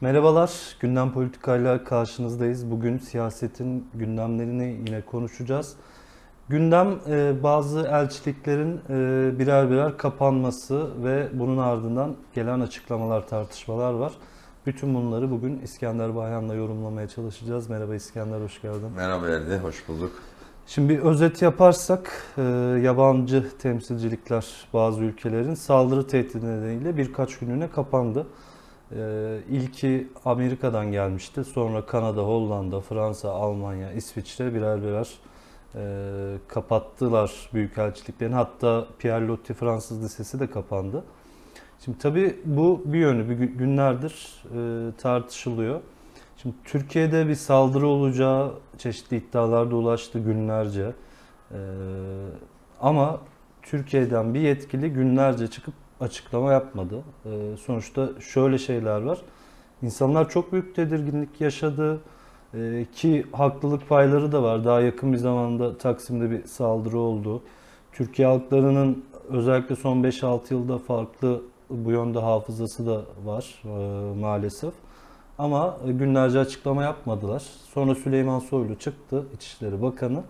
Merhabalar, Gündem Politikayla karşınızdayız. Bugün siyasetin gündemlerini yine konuşacağız. Gündem e, bazı elçiliklerin e, birer birer kapanması ve bunun ardından gelen açıklamalar, tartışmalar var. Bütün bunları bugün İskender Bayhan'la yorumlamaya çalışacağız. Merhaba İskender, hoş geldin. Merhaba Erdi, hoş bulduk. Şimdi bir özet yaparsak, e, yabancı temsilcilikler bazı ülkelerin saldırı tehdidi nedeniyle birkaç gününe kapandı. E, ilki Amerika'dan gelmişti. Sonra Kanada, Hollanda, Fransa, Almanya, İsviçre birer birer e, kapattılar büyükelçiliklerini. Hatta Pierre Loti Fransız Lisesi de kapandı. Şimdi tabii bu bir yönü, bir günlerdir e, tartışılıyor. Şimdi Türkiye'de bir saldırı olacağı çeşitli iddialarda ulaştı günlerce. Ee, ama Türkiye'den bir yetkili günlerce çıkıp açıklama yapmadı. Ee, sonuçta şöyle şeyler var. İnsanlar çok büyük tedirginlik yaşadı. Ee, ki haklılık payları da var. Daha yakın bir zamanda Taksim'de bir saldırı oldu. Türkiye halklarının özellikle son 5-6 yılda farklı bu yönde hafızası da var e, maalesef. Ama günlerce açıklama yapmadılar. Sonra Süleyman Soylu çıktı, İçişleri Bakanı.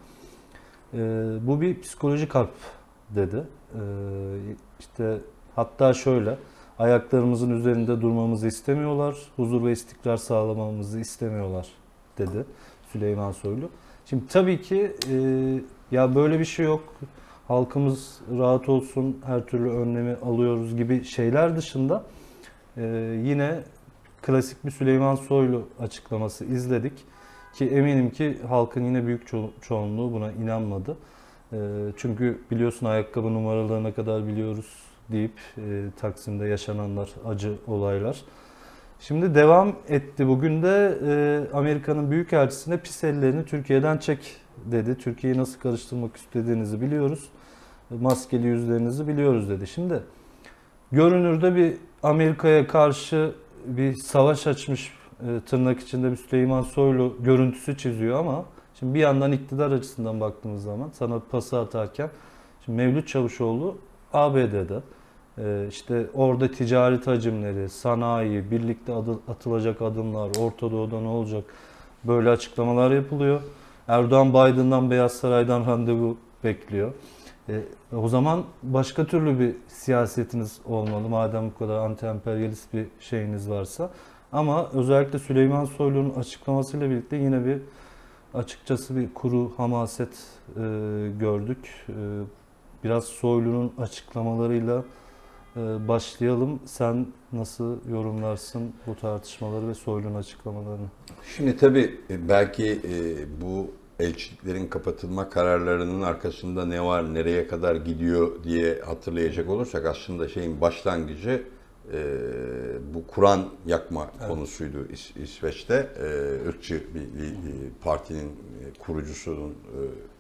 E, bu bir psikolojik harp dedi. E, işte hatta şöyle, ayaklarımızın üzerinde durmamızı istemiyorlar, huzur ve istikrar sağlamamızı istemiyorlar dedi Süleyman Soylu. Şimdi tabii ki e, ya böyle bir şey yok, halkımız rahat olsun, her türlü önlemi alıyoruz gibi şeyler dışında e, yine klasik bir Süleyman Soylu açıklaması izledik. Ki eminim ki halkın yine büyük ço- çoğunluğu buna inanmadı. E, çünkü biliyorsun ayakkabı numaralarına kadar biliyoruz deyip e, Taksim'de yaşananlar, acı olaylar. Şimdi devam etti. Bugün de e, Amerika'nın Büyükelçisi'ne pis ellerini Türkiye'den çek dedi. Türkiye'yi nasıl karıştırmak istediğinizi biliyoruz. Maskeli yüzlerinizi biliyoruz dedi. Şimdi görünürde bir Amerika'ya karşı bir savaş açmış e, tırnak içinde bir Süleyman Soylu görüntüsü çiziyor ama şimdi bir yandan iktidar açısından baktığımız zaman sana pası atarken şimdi Mevlüt Çavuşoğlu ABD'de işte orada ticaret hacimleri, sanayi, birlikte atılacak adımlar, Orta Doğu'da ne olacak böyle açıklamalar yapılıyor. Erdoğan Biden'dan Beyaz Saray'dan randevu bekliyor. E, o zaman başka türlü bir siyasetiniz olmalı madem bu kadar anti-emperyalist bir şeyiniz varsa. Ama özellikle Süleyman Soylu'nun açıklamasıyla birlikte yine bir açıkçası bir kuru hamaset e, gördük. E, biraz Soylu'nun açıklamalarıyla başlayalım. Sen nasıl yorumlarsın bu tartışmaları ve Soylu'nun açıklamalarını? Şimdi tabii e, belki e, bu elçiliklerin kapatılma kararlarının arkasında ne var, nereye kadar gidiyor diye hatırlayacak olursak aslında şeyin başlangıcı e, bu Kur'an yakma evet. konusuydu İs, İsveç'te. Irkçı bir, partinin kurucusunun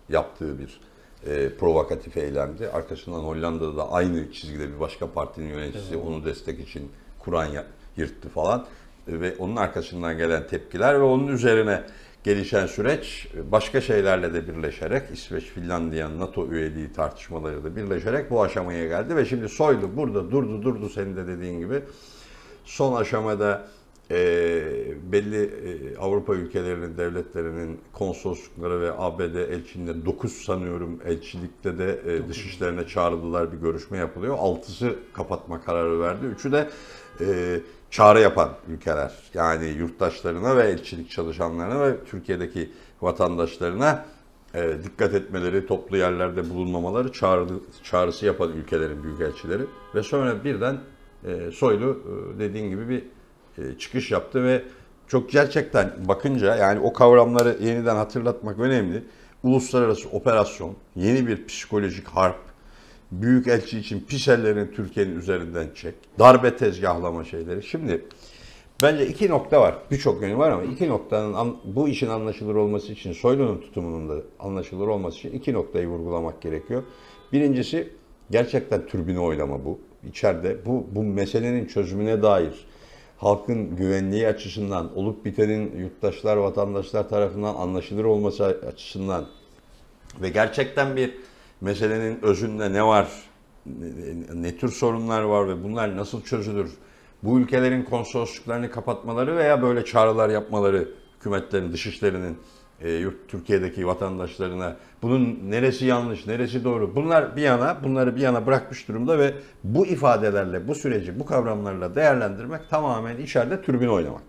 yaptığı bir e, provokatif eylemdi. Arkasından Hollanda'da da aynı çizgide bir başka partinin yöneticisi evet. onu destek için Kur'an yırttı falan. E, ve onun arkasından gelen tepkiler ve onun üzerine gelişen süreç başka şeylerle de birleşerek İsveç, Finlandiya, NATO üyeliği tartışmaları da birleşerek bu aşamaya geldi ve şimdi Soylu burada durdu durdu senin de dediğin gibi. Son aşamada e, belli e, Avrupa ülkelerinin, devletlerinin konsoloslukları ve ABD elçiliğinde 9 sanıyorum elçilikte de e, dışişlerine çağrıldılar bir görüşme yapılıyor. Altısı kapatma kararı verdi. Üçü de e, çağrı yapan ülkeler. Yani yurttaşlarına ve elçilik çalışanlarına ve Türkiye'deki vatandaşlarına e, dikkat etmeleri, toplu yerlerde bulunmamaları çağrı, çağrısı yapan ülkelerin büyükelçileri. Ve sonra birden e, Soylu e, dediğin gibi bir çıkış yaptı ve çok gerçekten bakınca yani o kavramları yeniden hatırlatmak önemli. Uluslararası operasyon, yeni bir psikolojik harp, büyük elçi için pis ellerini Türkiye'nin üzerinden çek. Darbe tezgahlama şeyleri. Şimdi bence iki nokta var. Birçok yönü var ama iki noktanın bu işin anlaşılır olması için, Soylu'nun tutumunun da anlaşılır olması için iki noktayı vurgulamak gerekiyor. Birincisi gerçekten türbini oynama bu. İçeride bu, bu meselenin çözümüne dair halkın güvenliği açısından, olup bitenin yurttaşlar, vatandaşlar tarafından anlaşılır olması açısından ve gerçekten bir meselenin özünde ne var, ne, tür sorunlar var ve bunlar nasıl çözülür bu ülkelerin konsolosluklarını kapatmaları veya böyle çağrılar yapmaları hükümetlerin, dışişlerinin e, Türkiye'deki vatandaşlarına bunun neresi yanlış, neresi doğru bunlar bir yana bunları bir yana bırakmış durumda ve bu ifadelerle bu süreci bu kavramlarla değerlendirmek tamamen içeride türbün oynamak.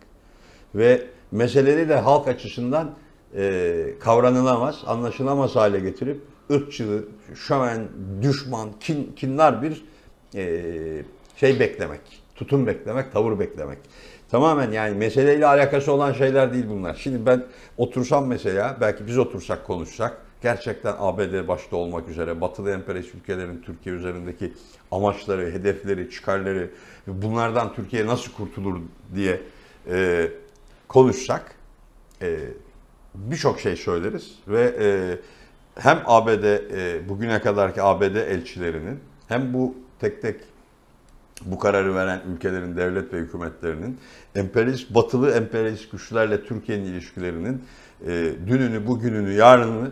Ve meseleleri de halk açısından e, kavranılamaz, anlaşılamaz hale getirip ırkçı, şöven, düşman, kin, kinler bir e, şey beklemek, tutum beklemek, tavır beklemek. Tamamen yani meseleyle alakası olan şeyler değil bunlar. Şimdi ben otursam mesela, belki biz otursak konuşsak, gerçekten ABD başta olmak üzere batılı emperyalist ülkelerin Türkiye üzerindeki amaçları, hedefleri, çıkarları, bunlardan Türkiye nasıl kurtulur diye e, konuşsak e, birçok şey söyleriz ve e, hem ABD e, bugüne kadarki ABD elçilerinin hem bu tek tek bu kararı veren ülkelerin devlet ve hükümetlerinin emperyalist batılı emperyalist güçlerle Türkiye'nin ilişkilerinin e, dününü, bugününü, yarınını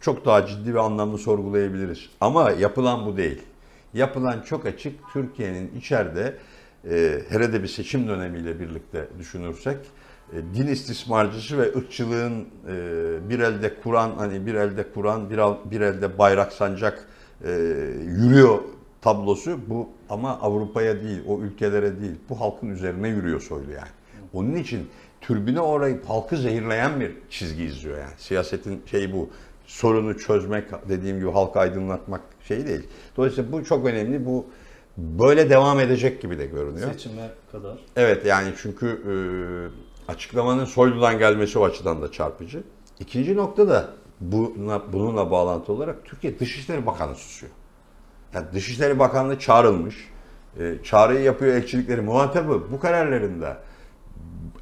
çok daha ciddi ve anlamlı sorgulayabiliriz. Ama yapılan bu değil. Yapılan çok açık Türkiye'nin içeride e, hele bir seçim dönemiyle birlikte düşünürsek e, din istismarcısı ve ırkçılığın e, bir elde Kur'an hani bir elde Kur'an bir, bir elde bayrak sancak e, yürüyor tablosu bu ama Avrupa'ya değil, o ülkelere değil, bu halkın üzerine yürüyor soylu yani. Onun için türbüne uğrayıp halkı zehirleyen bir çizgi izliyor yani. Siyasetin şeyi bu. Sorunu çözmek, dediğim gibi halkı aydınlatmak şey değil. Dolayısıyla bu çok önemli. Bu böyle devam edecek gibi de görünüyor. Seçime kadar. Evet yani çünkü e, açıklamanın soyludan gelmesi o açıdan da çarpıcı. İkinci nokta da buna, bununla bağlantı olarak Türkiye Dışişleri Bakanı susuyor. Yani Dışişleri Bakanlığı çağrılmış. E, çağrıyı yapıyor elçilikleri. Muhatabı bu kararlarında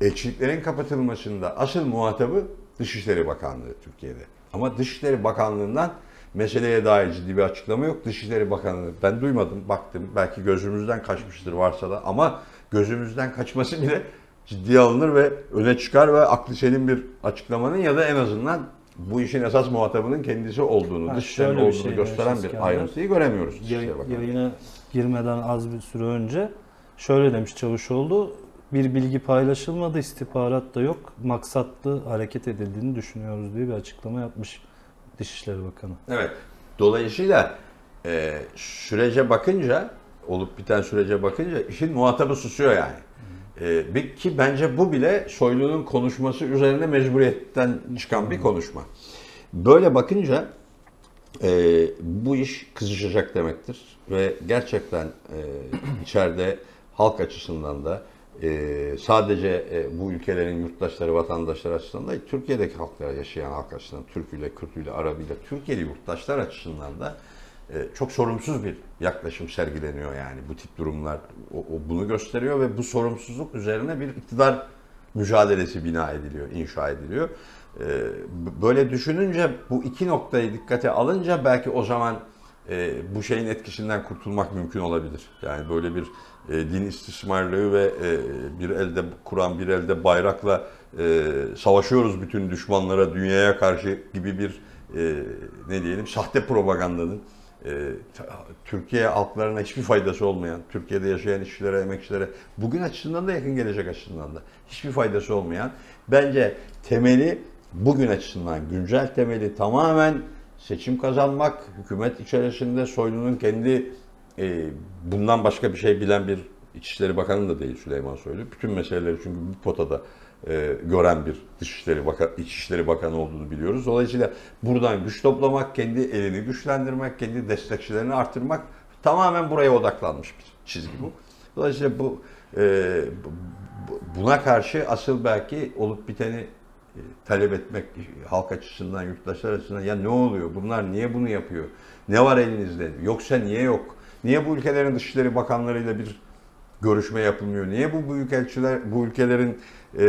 elçiliklerin kapatılmasında asıl muhatabı Dışişleri Bakanlığı Türkiye'de. Ama Dışişleri Bakanlığı'ndan meseleye dair ciddi bir açıklama yok. Dışişleri Bakanlığı ben duymadım, baktım. Belki gözümüzden kaçmıştır varsa da ama gözümüzden kaçması bile ciddiye alınır ve öne çıkar ve aklı selim bir açıklamanın ya da en azından bu işin esas muhatabının kendisi olduğunu, dış dışişlerinin olduğunu şey gösteren bir ayrıntıyı göremiyoruz. Yay, yayına girmeden az bir süre önce şöyle demiş Çavuşoğlu, bir bilgi paylaşılmadı, istihbarat da yok, maksatlı hareket edildiğini düşünüyoruz diye bir açıklama yapmış Dışişleri Bakanı. Evet, dolayısıyla e, sürece bakınca, olup biten sürece bakınca işin muhatabı susuyor yani. Ee, ki bence bu bile Soylu'nun konuşması üzerine mecburiyetten çıkan bir konuşma. Böyle bakınca e, bu iş kızışacak demektir ve gerçekten e, içeride halk açısından da e, sadece e, bu ülkelerin yurttaşları, vatandaşları açısından da Türkiye'deki halklara yaşayan halk açısından, Türküyle, Kürtüyle, Arabıyla, Türkiye'li yurttaşlar açısından da e, çok sorumsuz bir yaklaşım sergileniyor yani bu tip durumlar o, o bunu gösteriyor ve bu sorumsuzluk üzerine bir iktidar mücadelesi bina ediliyor, inşa ediliyor. E, böyle düşününce bu iki noktayı dikkate alınca belki o zaman e, bu şeyin etkisinden kurtulmak mümkün olabilir. Yani böyle bir din istismarlığı ve bir elde Kur'an bir elde bayrakla savaşıyoruz bütün düşmanlara dünyaya karşı gibi bir ne diyelim sahte propagandanın e, Türkiye halklarına hiçbir faydası olmayan, Türkiye'de yaşayan işçilere, emekçilere bugün açısından da yakın gelecek açısından da hiçbir faydası olmayan bence temeli bugün açısından güncel temeli tamamen seçim kazanmak, hükümet içerisinde Soylu'nun kendi e, bundan başka bir şey bilen bir İçişleri Bakanı da değil Süleyman Soylu. Bütün meseleleri çünkü bu potada e, gören bir Dışişleri Bakan, İçişleri Bakanı olduğunu biliyoruz. Dolayısıyla buradan güç toplamak, kendi elini güçlendirmek, kendi destekçilerini artırmak tamamen buraya odaklanmış bir çizgi bu. Dolayısıyla bu e, buna karşı asıl belki olup biteni e, talep etmek halk açısından, yurttaşlar açısından ya ne oluyor? Bunlar niye bunu yapıyor? Ne var elinizde? Yoksa niye yok? Niye bu ülkelerin dışişleri bakanlarıyla bir görüşme yapılmıyor? Niye bu büyük elçiler, bu ülkelerin e,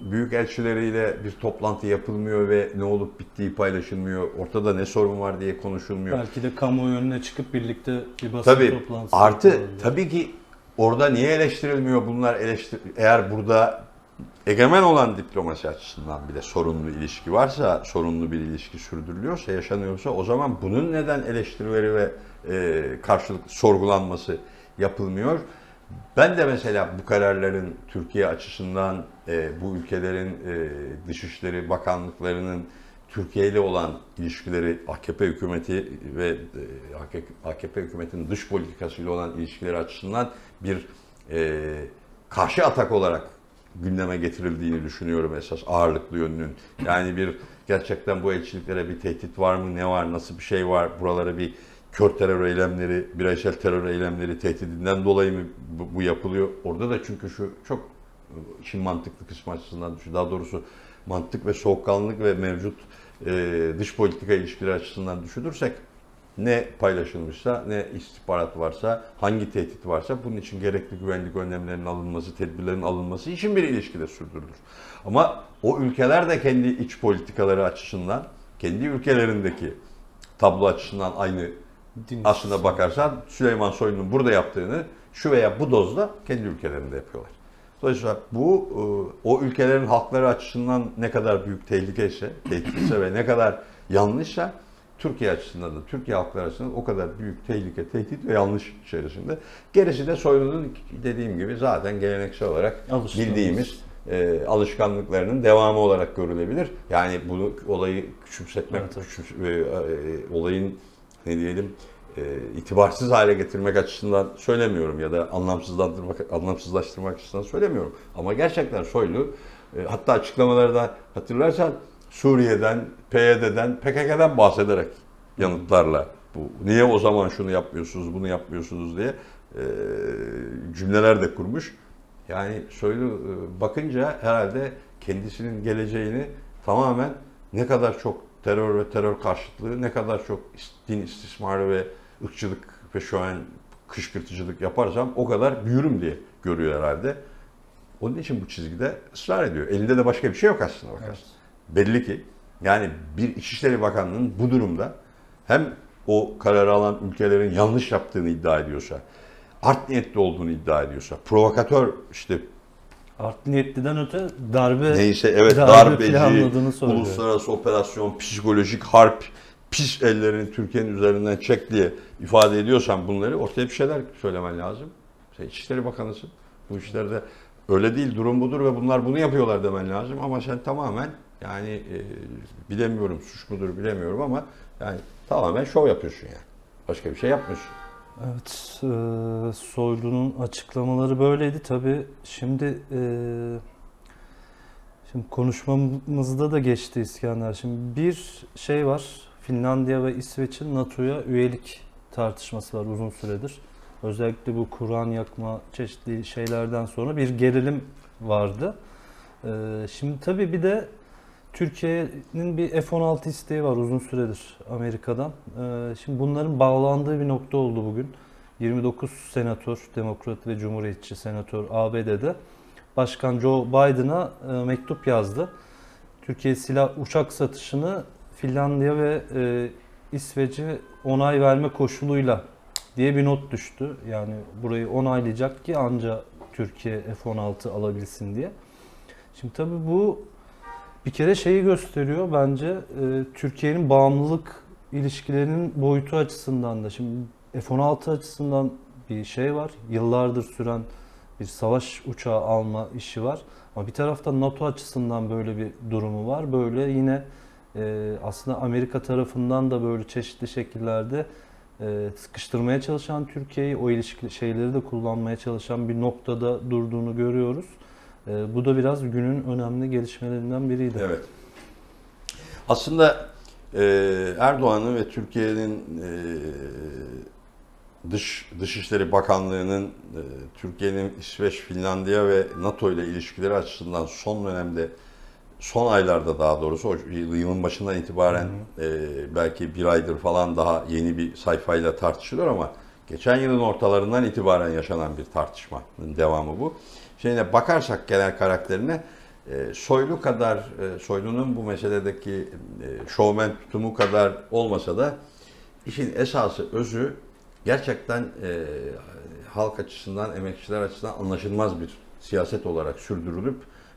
büyük elçileriyle bir toplantı yapılmıyor ve ne olup bittiği paylaşılmıyor? Ortada ne sorun var diye konuşulmuyor. Belki de kamuoyu önüne çıkıp birlikte bir basın tabii, toplantısı Artı yapılıyor. tabii ki orada niye eleştirilmiyor bunlar eleştir eğer burada egemen olan diplomasi açısından bile sorunlu ilişki varsa, sorunlu bir ilişki sürdürülüyorsa, yaşanıyorsa o zaman bunun neden eleştirileri ve e, karşılıklı sorgulanması yapılmıyor. Ben de mesela bu kararların Türkiye açısından e, bu ülkelerin e, Dışişleri Bakanlıklarının Türkiye ile olan ilişkileri AKP hükümeti ve e, AKP hükümetinin dış politikasıyla olan ilişkileri açısından bir e, karşı atak olarak gündeme getirildiğini düşünüyorum esas ağırlıklı yönünün. Yani bir gerçekten bu elçiliklere bir tehdit var mı, ne var, nasıl bir şey var, buralara bir kör terör eylemleri, bireysel terör eylemleri tehdidinden dolayı mı bu, bu yapılıyor? Orada da çünkü şu çok işin mantıklı kısmı açısından, daha doğrusu mantık ve soğukkanlılık ve mevcut e, dış politika ilişkileri açısından düşünürsek ne paylaşılmışsa, ne istihbarat varsa, hangi tehdit varsa bunun için gerekli güvenlik önlemlerinin alınması, tedbirlerin alınması için bir ilişkide sürdürülür. Ama o ülkeler de kendi iç politikaları açısından, kendi ülkelerindeki tablo açısından aynı Dinmiş. aslında bakarsan Süleyman Soylu'nun burada yaptığını şu veya bu dozda kendi ülkelerinde yapıyorlar. Dolayısıyla bu e, o ülkelerin halkları açısından ne kadar büyük tehlike ise, tehditse ve ne kadar yanlışsa Türkiye açısından da Türkiye halkları açısından o kadar büyük tehlike, tehdit ve yanlış içerisinde. Gerisi de Soylu'nun dediğim gibi zaten geleneksel olarak bildiğimiz e, alışkanlıklarının devamı olarak görülebilir. Yani bunu olayı küçümsetmek, evet, küçüm, e, e, olayın ne diyelim e, itibarsız hale getirmek açısından söylemiyorum ya da anlamsızlandırmak, anlamsızlaştırmak açısından söylemiyorum. Ama gerçekten Soylu e, hatta açıklamalarda hatırlarsan Suriye'den, PYD'den, PKK'dan bahsederek yanıtlarla bu niye o zaman şunu yapmıyorsunuz, bunu yapmıyorsunuz diye e, cümleler de kurmuş. Yani Soylu e, bakınca herhalde kendisinin geleceğini tamamen ne kadar çok terör ve terör karşıtlığı, ne kadar çok din istismarı ve ırkçılık ve şu an kışkırtıcılık yaparsam o kadar büyürüm diye görüyor herhalde. Onun için bu çizgide ısrar ediyor. Elinde de başka bir şey yok aslında bakarsın. Evet. Belli ki yani bir İçişleri Bakanlığı'nın bu durumda hem o kararı alan ülkelerin yanlış yaptığını iddia ediyorsa, art niyetli olduğunu iddia ediyorsa, provokatör işte art niyetliden öte darbe neyse evet darbe darbeci, uluslararası operasyon, psikolojik harp, pis ellerini Türkiye'nin üzerinden çek diye ifade ediyorsan bunları ortaya bir şeyler söylemen lazım. Sen İçişleri Bakanısın. Bu işlerde öyle değil, durum budur ve bunlar bunu yapıyorlar demen lazım ama sen tamamen yani e, bilemiyorum suç mudur bilemiyorum ama yani tamamen şov yapıyorsun yani. Başka bir şey yapmıyorsun. Evet, e, Soylu'nun açıklamaları böyleydi. Tabii şimdi e, şimdi konuşmamızda da geçti İskender. Şimdi bir şey var, Finlandiya ve İsveç'in NATO'ya üyelik tartışması var uzun süredir. Özellikle bu Kur'an yakma çeşitli şeylerden sonra bir gerilim vardı. E, şimdi tabii bir de Türkiye'nin bir F-16 isteği var uzun süredir Amerika'dan. Ee, şimdi bunların bağlandığı bir nokta oldu bugün. 29 senatör, demokrat ve cumhuriyetçi senatör ABD'de Başkan Joe Biden'a e, mektup yazdı. Türkiye silah uçak satışını Finlandiya ve e, İsveç'e onay verme koşuluyla diye bir not düştü. Yani burayı onaylayacak ki anca Türkiye F-16 alabilsin diye. Şimdi tabii bu bir kere şeyi gösteriyor bence e, Türkiye'nin bağımlılık ilişkilerinin boyutu açısından da. Şimdi F-16 açısından bir şey var. Yıllardır süren bir savaş uçağı alma işi var. Ama bir taraftan NATO açısından böyle bir durumu var. Böyle yine e, aslında Amerika tarafından da böyle çeşitli şekillerde e, sıkıştırmaya çalışan Türkiye'yi o ilişki şeyleri de kullanmaya çalışan bir noktada durduğunu görüyoruz. E, bu da biraz günün önemli gelişmelerinden biriydi. Evet. Aslında e, Erdoğan'ın ve Türkiye'nin e, Dış Dışişleri Bakanlığı'nın e, Türkiye'nin İsveç, Finlandiya ve NATO ile ilişkileri açısından son dönemde son aylarda daha doğrusu o yılın başından itibaren hı hı. E, belki bir aydır falan daha yeni bir sayfayla tartışılıyor ama geçen yılın ortalarından itibaren yaşanan bir tartışmanın devamı bu. Şimdi bakarsak genel karakterine e, Soylu kadar, e, Soylu'nun bu meseledeki e, şovmen tutumu kadar olmasa da işin esası, özü gerçekten halk açısından, emekçiler açısından anlaşılmaz bir siyaset olarak sürdürülüp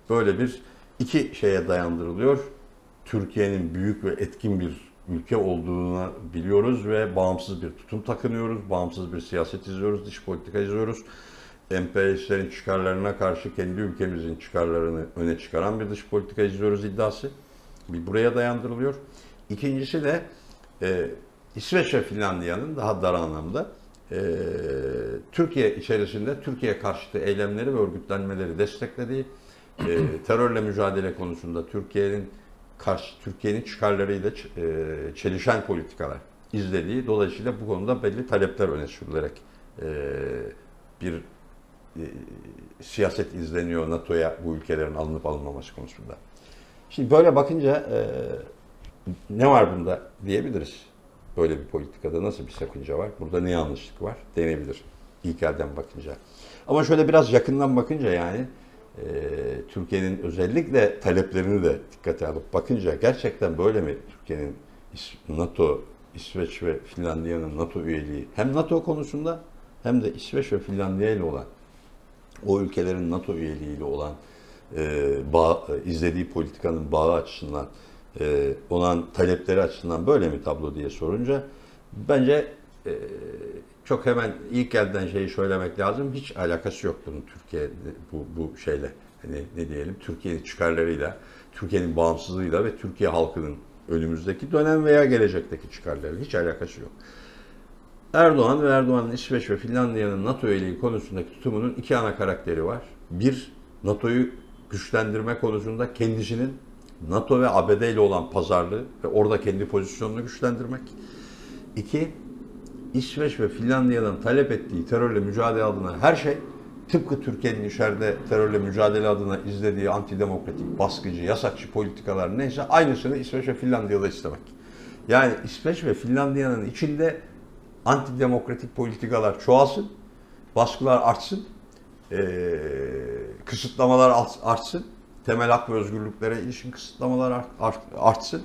böyle bir iki şeye dayandırılıyor. Türkiye'nin büyük ve etkin bir ülke olduğunu biliyoruz ve bağımsız bir tutum takınıyoruz, bağımsız bir siyaset izliyoruz, dış politika izliyoruz emperyalistlerin çıkarlarına karşı kendi ülkemizin çıkarlarını öne çıkaran bir dış politika izliyoruz iddiası. Bir buraya dayandırılıyor. İkincisi de e, İsveç ve Finlandiya'nın daha dar anlamda e, Türkiye içerisinde Türkiye karşıtı eylemleri ve örgütlenmeleri desteklediği, e, terörle mücadele konusunda Türkiye'nin karşı Türkiye'nin çıkarlarıyla e, çelişen politikalar izlediği, dolayısıyla bu konuda belli talepler öne sürülerek e, bir e, siyaset izleniyor NATO'ya bu ülkelerin alınıp alınmaması konusunda. Şimdi böyle bakınca ne var bunda diyebiliriz. Böyle bir politikada nasıl bir sakınca var? Burada ne yanlışlık var? Denebilir ilk elden bakınca. Ama şöyle biraz yakından bakınca yani e, Türkiye'nin özellikle taleplerini de dikkate alıp bakınca gerçekten böyle mi Türkiye'nin NATO, İsveç ve Finlandiya'nın NATO üyeliği hem NATO konusunda hem de İsveç ve Finlandiya ile olan o ülkelerin NATO üyeliğiyle olan e, bağ, izlediği politikanın bağı açısından e, olan talepleri açısından böyle mi tablo diye sorunca bence e, çok hemen ilk elden şeyi söylemek lazım. Hiç alakası yok bunun Türkiye bu, bu şeyle. Hani ne diyelim Türkiye'nin çıkarlarıyla, Türkiye'nin bağımsızlığıyla ve Türkiye halkının önümüzdeki dönem veya gelecekteki çıkarları hiç alakası yok. Erdoğan ve Erdoğan'ın İsveç ve Finlandiya'nın NATO üyeliği konusundaki tutumunun iki ana karakteri var. Bir, NATO'yu güçlendirme konusunda kendisinin NATO ve ABD ile olan pazarlığı ve orada kendi pozisyonunu güçlendirmek. İki, İsveç ve Finlandiya'nın talep ettiği terörle mücadele adına her şey tıpkı Türkiye'nin içeride terörle mücadele adına izlediği antidemokratik, baskıcı, yasakçı politikalar neyse aynısını İsveç ve Finlandiya'da istemek. Yani İsveç ve Finlandiya'nın içinde antidemokratik politikalar çoğalsın, baskılar artsın, ee, kısıtlamalar artsın, temel hak ve özgürlüklere ilişkin kısıtlamalar artsın.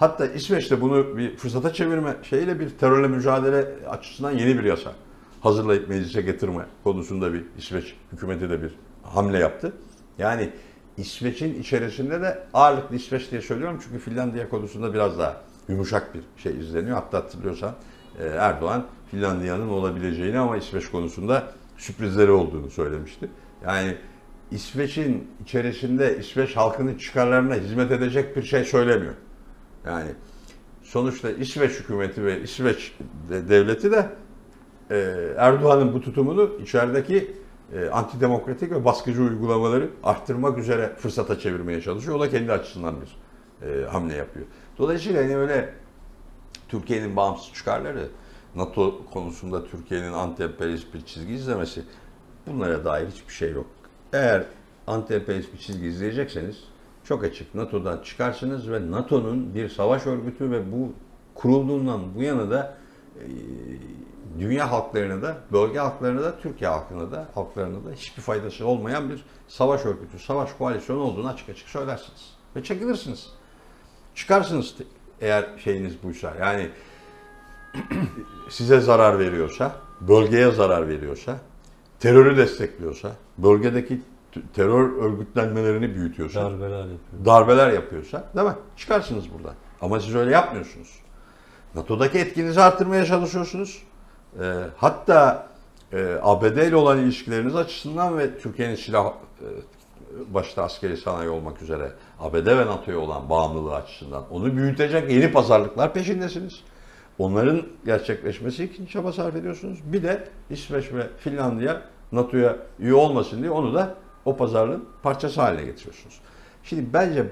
Hatta İsveç'te bunu bir fırsata çevirme şeyle bir terörle mücadele açısından yeni bir yasa hazırlayıp meclise getirme konusunda bir İsveç hükümeti de bir hamle yaptı. Yani İsveç'in içerisinde de ağırlıklı İsveç diye söylüyorum çünkü Finlandiya konusunda biraz daha yumuşak bir şey izleniyor. Hatta hatırlıyorsan e, Erdoğan Finlandiya'nın olabileceğini ama İsveç konusunda sürprizleri olduğunu söylemişti. Yani İsveç'in içerisinde İsveç halkının çıkarlarına hizmet edecek bir şey söylemiyor. Yani sonuçta İsveç hükümeti ve İsveç devleti de e, Erdoğan'ın bu tutumunu içerideki e, antidemokratik ve baskıcı uygulamaları arttırmak üzere fırsata çevirmeye çalışıyor. O da kendi açısından bir e, hamle yapıyor. Dolayısıyla yani öyle Türkiye'nin bağımsız çıkarları, NATO konusunda Türkiye'nin anti-emperyalist bir çizgi izlemesi bunlara dair hiçbir şey yok. Eğer anti-emperyalist bir çizgi izleyecekseniz çok açık. NATO'dan çıkarsınız ve NATO'nun bir savaş örgütü ve bu kurulduğundan bu yana da e, dünya halklarına da, bölge halklarına da, Türkiye halkına da, halklarına da hiçbir faydası olmayan bir savaş örgütü, savaş koalisyonu olduğunu açık açık söylersiniz. Ve çekilirsiniz. Çıkarsınız eğer şeyiniz buysa. Yani size zarar veriyorsa, bölgeye zarar veriyorsa, terörü destekliyorsa, bölgedeki terör örgütlenmelerini büyütüyorsa, darbeler, yapıyor. darbeler yapıyorsa değil mi? Çıkarsınız buradan. Ama siz öyle yapmıyorsunuz. NATO'daki etkinizi arttırmaya çalışıyorsunuz. E, hatta e, ABD ile olan ilişkileriniz açısından ve Türkiye'nin silah e, başta askeri sanayi olmak üzere ABD ve NATO'ya olan bağımlılığı açısından onu büyütecek yeni pazarlıklar peşindesiniz. Onların gerçekleşmesi için çaba sarf ediyorsunuz. Bir de İsveç ve Finlandiya NATO'ya üye olmasın diye onu da o pazarlığın parçası haline getiriyorsunuz. Şimdi bence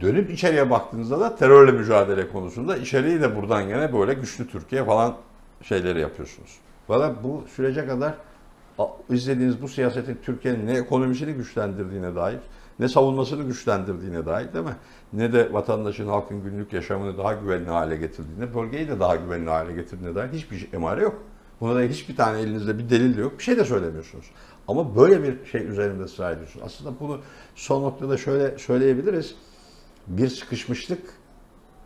dönüp içeriye baktığınızda da terörle mücadele konusunda içeriği de buradan gene böyle güçlü Türkiye falan şeyleri yapıyorsunuz. Valla bu sürece kadar izlediğiniz bu siyasetin Türkiye'nin ne ekonomisini güçlendirdiğine dair, ne savunmasını güçlendirdiğine dair değil mi? Ne de vatandaşın, halkın günlük yaşamını daha güvenli hale getirdiğine, bölgeyi de daha güvenli hale getirdiğine dair hiçbir emare yok. Buna da hiçbir tane elinizde bir delil de yok. Bir şey de söylemiyorsunuz. Ama böyle bir şey üzerinde ısrar ediyorsunuz. Aslında bunu son noktada şöyle söyleyebiliriz. Bir sıkışmışlık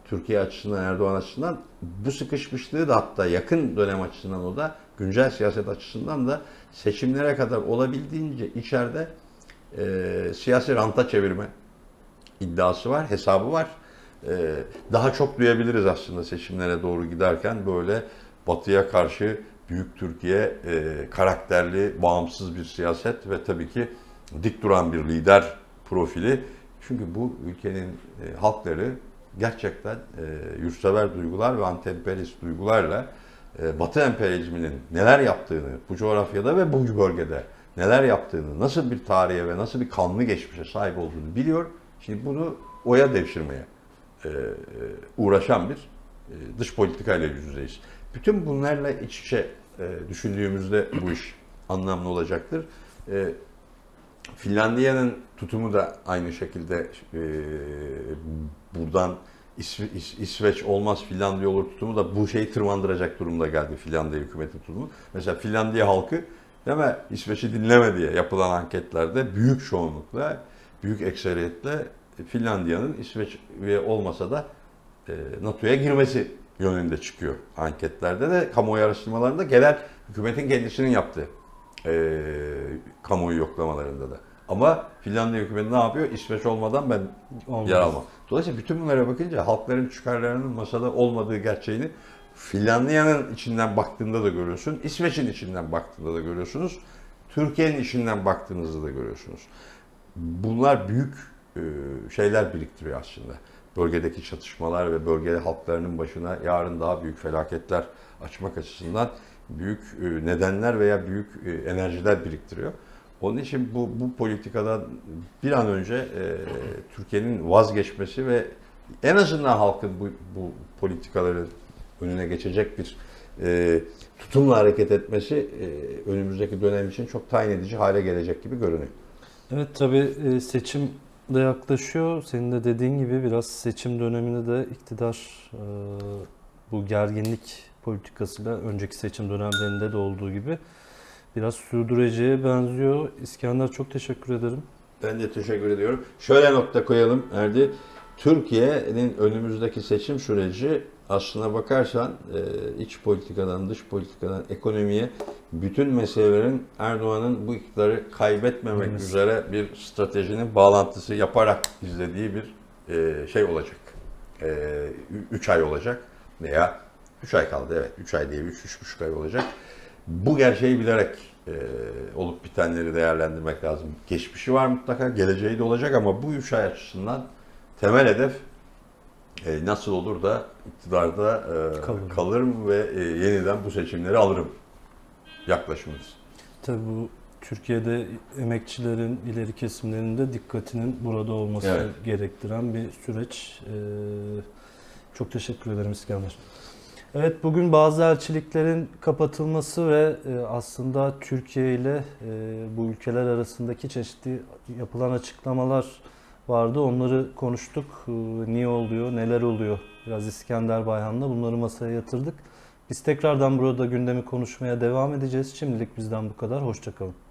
Türkiye açısından, Erdoğan açısından bu sıkışmışlığı da hatta yakın dönem açısından o da güncel siyaset açısından da seçimlere kadar olabildiğince içeride e, siyasi ranta çevirme iddiası var, hesabı var. E, daha çok duyabiliriz aslında seçimlere doğru giderken böyle batıya karşı büyük Türkiye e, karakterli, bağımsız bir siyaset ve tabii ki dik duran bir lider profili. Çünkü bu ülkenin e, halkları gerçekten e, yurtsever duygular ve anti-emperyalist duygularla e, Batı emperyalizminin neler yaptığını bu coğrafyada ve bu bölgede neler yaptığını, nasıl bir tarihe ve nasıl bir kanlı geçmişe sahip olduğunu biliyor. Şimdi bunu oya devşirmeye e, uğraşan bir e, dış politikayla yüz yüzeyiz. Bütün bunlarla iç içe e, düşündüğümüzde bu iş anlamlı olacaktır. E, Finlandiya'nın tutumu da aynı şekilde e, buradan İsve, İs, İsveç olmaz Finlandiya olur tutumu da bu şeyi tırmandıracak durumda geldi Finlandiya hükümeti tutumu. Mesela Finlandiya halkı mi İsveç'i dinleme diye yapılan anketlerde büyük çoğunlukla, büyük ekseriyetle Finlandiya'nın İsveç olmasa da e, NATO'ya girmesi yönünde çıkıyor anketlerde de kamuoyu araştırmalarında gelen hükümetin kendisinin yaptığı e, kamuoyu yoklamalarında da. Ama Finlandiya hükümeti ne yapıyor? İsveç olmadan ben Olmaz. yer almam. Dolayısıyla bütün bunlara bakınca halkların çıkarlarının masada olmadığı gerçeğini Finlandiya'nın içinden baktığında da görüyorsun. İsveç'in içinden baktığında da görüyorsunuz. Türkiye'nin içinden baktığınızda da görüyorsunuz. Bunlar büyük e, şeyler biriktiriyor aslında. Bölgedeki çatışmalar ve bölgede halklarının başına yarın daha büyük felaketler açmak açısından büyük e, nedenler veya büyük e, enerjiler biriktiriyor. Onun için bu, bu politikadan bir an önce e, Türkiye'nin vazgeçmesi ve en azından halkın bu, bu politikaları önüne geçecek bir e, tutumla hareket etmesi e, önümüzdeki dönem için çok tayin edici hale gelecek gibi görünüyor. Evet tabii e, seçim de yaklaşıyor. Senin de dediğin gibi biraz seçim döneminde de iktidar e, bu gerginlik politikasıyla önceki seçim dönemlerinde de olduğu gibi biraz sürdüreceğe benziyor. İskender çok teşekkür ederim. Ben de teşekkür ediyorum. Şöyle nokta koyalım Erdi. Türkiye'nin önümüzdeki seçim süreci aslına bakarsan e, iç politikadan, dış politikadan, ekonomiye bütün meselelerin Erdoğan'ın bu iktidarı kaybetmemek evet. üzere bir stratejinin bağlantısı yaparak izlediği bir e, şey olacak. 3 e, ay olacak veya 3 ay kaldı evet 3 ay değil 3-3,5 ay olacak. Bu gerçeği bilerek e, olup bitenleri değerlendirmek lazım. Geçmişi var mutlaka, geleceği de olacak ama bu üç ay açısından temel hedef e, nasıl olur da iktidarda e, kalırım. kalırım ve e, yeniden bu seçimleri alırım yaklaşımımız. Tabii bu Türkiye'de emekçilerin ileri kesimlerinde dikkatinin burada olması evet. gerektiren bir süreç. Ee, çok teşekkür ederim İskender. Evet bugün bazı elçiliklerin kapatılması ve e, aslında Türkiye ile e, bu ülkeler arasındaki çeşitli yapılan açıklamalar vardı. Onları konuştuk. Niye oluyor, neler oluyor? Biraz İskender Bayhan'la bunları masaya yatırdık. Biz tekrardan burada gündemi konuşmaya devam edeceğiz. Şimdilik bizden bu kadar. Hoşçakalın.